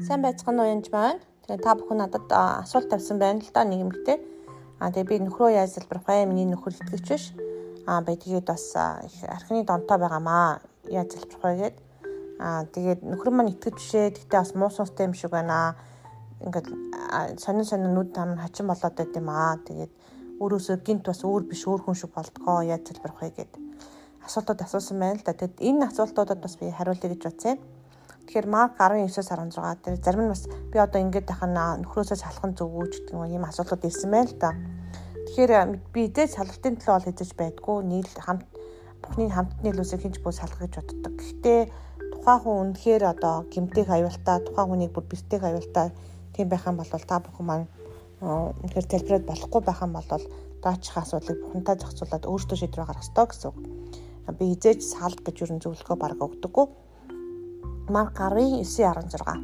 Сайн байцгаана уу янж байна. Тэгээ та бүхэн надад асуулт тавьсан байна л да нэг юмхтэй. Аа тэгээ би нөхрөө яаж залбирах вэ? Миний нөхөр итгэвч биш. Аа бай тэгээд бас их архины донтой байгаамаа. Яаж залбирах вэ гэд. Аа тэгээд нөхөр маань итгэвч бишээ. Тэгтээ бас муу сонстой юм шиг байна. Ингээд сонин сонин нүд там хачин болоод байт юм аа. Тэгээд өөрөөсөө гинт бас өөр биш өөр хүн шиг болдгоо. Яаж залбирах вэ гэд асуултууд асуусан байна л да. Тэгэд энэ асуултуудад бас би хариулъя гэж бодсон юм. Тэгэхээр Марк 19-с 16 дээр зарим нь бас би одоо ингэж тахна нөхрөөсөө салах зөв үү гэдэг юм асуултууд ирсэн байна л да. Тэгэхээр би эдээ салалтын төлөө бол хийж байдгүй нийл хамт бүхний хамт нийлүүсээ хинч бүү салах гэж боддог. Гэхдээ тухайн хүн үнэхээр одоо гимтэх аюултай, тухайн хүнийг бүр бэртэх аюултай тийм байх юм бол та бүхэн маань үнэхээр залбираад болохгүй байх юм бол доочих асуудлыг бүхэнтэй зохицуулаад өөртөө шийдвэр гаргах ёстой гэсэн. Би хизээж салт гэж юу зөвлөгөө бараг өгдөггүй Марк 19:16.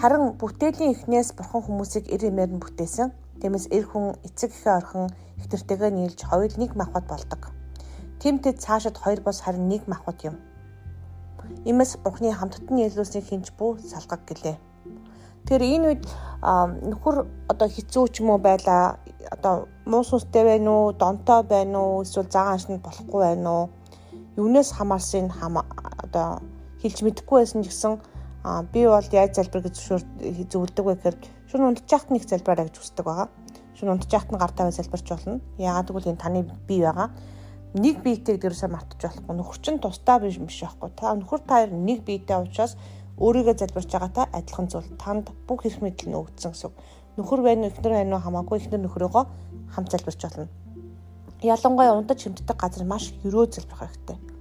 Харин бүтээлийн эхнээс бурхан хүмүүсийг эр эмээр нь бүтээсэн. Тиймээс эр хүн эцэг эхээ орхон ихтэртэйгээ нийлж хоёул нэг махбат болдог. Тимтэд цаашид хоёр бос харин нэг махбат юм. Имээс бурхны хамттан нийлүүлсний хинч бүү салгаг гэлээ. Тэгэхээр энэ үед нөхөр одоо хэцүү ч юм уу байла одоо муу сүнстэй байна уу, донтой байна уу, эсвэл цагаан ашиг болохгүй байна уу? Юунаас хамаарсыг хам одоо хэлж мэдэхгүй байсан ч гэсэн би бол яаж залбир гэж зөвлөдөг вэ гэхээр шүн унтчихт нэг залбираа гэж хүсдэг байгаа. Шүн унтчихт нь гар тавиа залбирч болно. Яагаад гэвэл энэ таны бие байгаа. Нэг биетэйг дэрсээ мартаж болохгүй. Нөхөр чинь тусдаа биш биш байхгүй. Та нөхөр таар нэг биетэй учраас өөрийгөө залбирч байгаатай адилхан зүйл. Танд бүх эрх мэдэл нь өгдсөн гэсэн. Нөхөр байна уу, эхнэр байна уу хамаагүй эхнэр нөхрөөгөө хамт залбирч болно. Ялангуяа унтаж хэмтдэг газар маш өрөө залбирх хэрэгтэй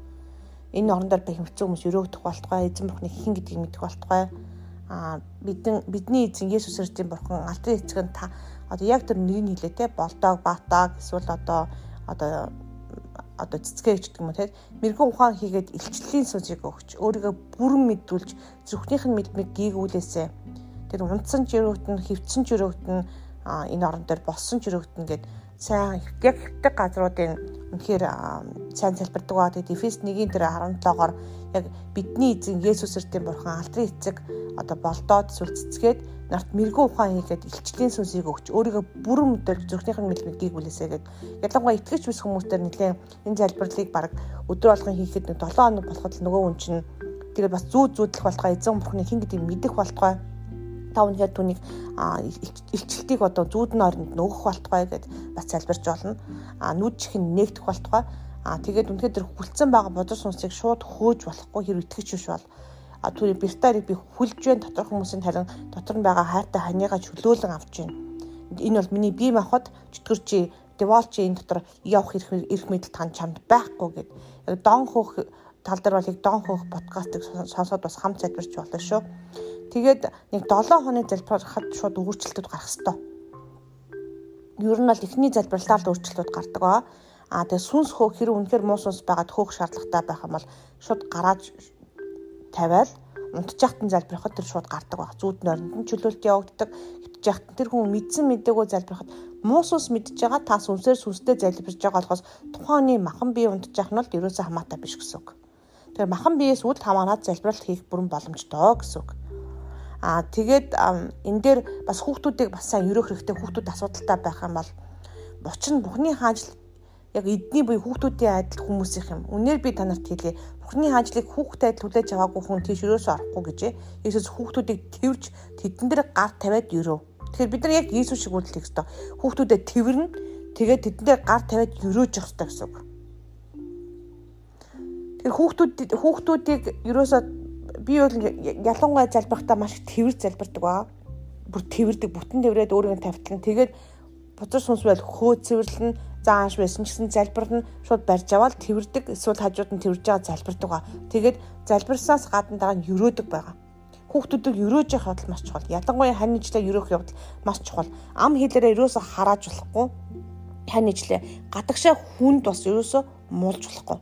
энэ орон дээр бахимцсан хүмүүс өрөөгдөх болтугай эзэн бурхны хэн гэдгийг мэдэх болтугай. А бидэн бидний эзэн Есүс Христийн бурхан алдрын эцэг нь та одоо яг тэр нэг нь хэлээ те болдог батаг эсвэл одоо одоо одоо цэцгээ гэж гэдэг юм те. Мэрэгэн ухаан хийгээд илчлэлийн сүнсийг өгч өөрийгөө бүрэн мэдүүлж зүрхнийх нь мэдмиг гийгүүлээсэ тэр унтсан ч өрөөгдөн хөвцсөн ч өрөөгдөн энэ орон дээр болсон ч өрөөгдөн гэд сайн яг хөвтөг газруудын үнэхээр сайн залбирдаг ба тэгээд Эфес 1-ийн тэр 17-гоор яг бидний эзэн Есүс Христийн бурхан алдрын эцэг одоо болдоод сүл цэцгээд нарт мэрэгүү ухаан хийгээд илчлийн сүнсийг өгч өөрийгөө бүрэн мэдэрч зүрхнийхэн мэлмэдгийг үлээсэ гэд. Ялангуяа итгэж бүс хүмүүстээр нэлээ энэ залбирлыг баг өдөр болгон хийхэд нэг 7 хоног болоход нөгөө хүн чинь тэгээд бас зүү зүүдлэх болтгой эзэн бурхны хин гэдгийг мэдэх болтгой та үнэхээр түүнийг илчлэлтийг одоо зүүдэн оронд нөгөх болтгой гэд бас залбирч болно. А нүд чихэн нээгдэх болтгой. А тэгээд үнэхээр тэр хүлцэн байгаа бодор сүнсийг шууд хөөж болохгүй хэрэг итгэж биш бол а түүний бертарыг би хүлж байна дотор хүмүүсийн харин дотор нь байгаа хайртай ханигаа чөлөөлөн авч байна. Энэ бол миний бие махбод чөтгөр чи деволчи энэ дотор явах эрх мэдэл тань чамд байхгүй гэд. Яг дон хөөх тал дээр бол яг дон хөөх подкастыг сонсоод бас хамт залбирч болно шүү. Тэгээд нэг 7 хоног залбирахад шууд өөрчлөлтүүд гарах хэвээр. Ер нь бол эхний залбирлаа л өөрчлөлтүүд гардаг ба. А тэгээд сүнс хөөх хэрэг үнэхээр муу сүнс байгаад хөөх шаардлагатай байх юм бол шууд гарааж тавиал унтчихтан залбирахад тэр шууд гардаг баг. Зүүд нойронд нь чөлөөлт явагддаг. Хитжихтан тэр хүн мэдсэн мэдээгөө залбирахад муу сүнс мэдж байгаа та сүнсээр сүнстэй залбирж байгаа болохоос тухайн махан бие унтчих нь бол ерөөсөө хамаатай биш гэсэн үг. Тэгэхээр махан биеэс үл хамааран залбиралт хийх бүрэн боломжтой гэсэн үг. Аа тэгээд энэ дээр бас хүүхдүүдийг бас сайн өрөөх хэрэгтэй хүүхдүүд асуудалтай байх юм бол буч нь бүхний хаажил яг эдний буй хүүхдүүдийн адил хүмүүсийнх юм. Үнээр би танарт хэлье. Бүхний хаажлыг хүүхдэд адил хүлээж аваагүй хүн тийш өрөөсөө орохгүй гэж. Есүс хүүхдүүдийг тэрвж тэдэн дээр гар тавиад өрөө. Тэгэхээр бид нар яг Иесус шиг үйлдэх ёстой. Хүүхдүүдэд тэрвэрнэ. Тэгээд тэдэн дээр гар тавиад өрөөж явах ёстой гэсэн үг. Тэгэхээр хүүхдүүд хүүхдүүдийг ерөөсөө би бол ялангуяа залбирахтаа маш тэрвэр залбирдаг ба. Бүр тэрвэрдэг бүтэн тэрврээд өөрийгөө тавьтлан тэгээд бузар сүнс байл хөө цэвэрлэн зааш байсан гэсэн залбирна шууд барьж аваад тэрвэрдэг эсвэл хажууд нь тэрвэрж байгаа залбирдаг ба. Тэгээд залбирсаас гадна дараа нь өрөөдөг байгаа. Хүүхдүүдийг өрөөж явах явдал маш чухал. Ялангуяа хань ижлээ өрөөх явдал маш чухал. Ам хэлээрээ ерөөсө харааж болохгүй. Хань ижлээ гадагшаа хүнд бас ерөөсө муулж болохгүй.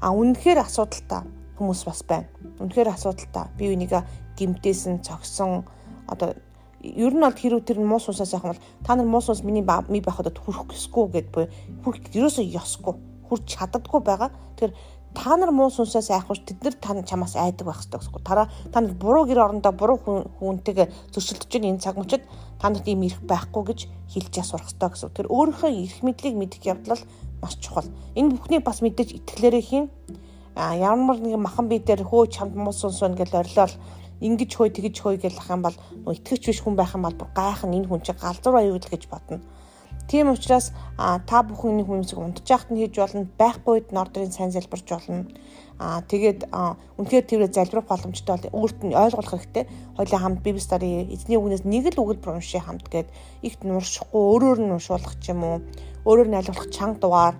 А үнэхээр асуудалтай хүмүүс бас байна. Үнэхээр асуудалтай. Би үнийг гимтээсэн, цогсон одоо ер нь бол хэрүү тэр муу сунсаас яах юм бол та нар муу сунс миний ми байхад хүрэх гэсгүй гэд буй хүрх ерөөсөө ёсгүй хүрч чаддаггүй байгаа. Тэгэхээр та нар муу сүнсээс айхгүй тэд нар та чамаас айдаг байх хэрэгтэй гэсэн. Тараа та нар буруу гэр орондоо буруу хүнтэйгээ зөрчилдөж байгаа энэ цаг мөчид та нарт ийм ирэх байхгүй гэж хэлж сурах хэрэгтэй гэсэн. Тэр өөрийнхөө эрх мэдлийг мэдэх явдал маш чухал. Энэ бүхнийг бас мэдээж итгэлээрээ хийн. Ямар нэгэн махан бие дээр хөө чамд муу сүнс байна гэж орилол ингэж хөөй тэгэж хөөй гэх юм бол итгэвч биш хүн байх юм бол гайхан энэ хүн чинь галзуур аюул гэж бодно. Тийм учраас та бүхэн энэ хүмүүсийг унтчих нь хийж болно, байхгүй үед нордрын сайн залбирч болно. Аа тэгээд үнэхээр тэрвээ залбирах боломжтой бол өөрт нь ойлгох хэрэгтэй. Хоёлаа хамт Библи стори эзний үгнээс нэг л өгүүлбэр уншия хамт гээд ихт нуршихгүй өөрөөр нь уншуулах ч юм уу, өөрөөр нь айлгуулах чанга дугаар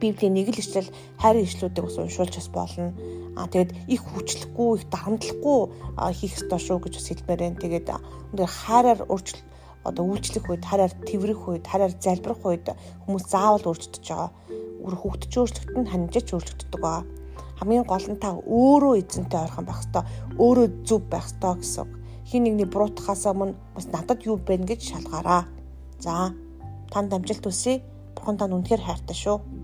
Библийн нэг л ишлэл хайрын ишлүүдийг бас уншуулж бас болно. Аа тэгээд их хүчлэхгүй, их дарамтлахгүй хийх ёстой шүү гэж бас хэлмээр байна. Тэгээд өндөр хайраар өөрчлөлт одоо үйлчлэх үед хараар тэрвэрэх үед хараар залбирах үед хүмүүс заавал өөрчлөгдөж байгаа. Үр хөвгтөж өөрчлөгдөн нь ханжиж өөрчлөгддөг байгаа. Хамгийн гол нь та өөрөө эзэнтэй ойрхон байх хэвээр өөрөө зөв байх хэвээр гэсэн. Хин нэгний буруутахаас өмнө бас надад юу бэ гэж шалгаараа. За танд амжилт хүсье. Бурхан тань үнэхээр хайртай шүү.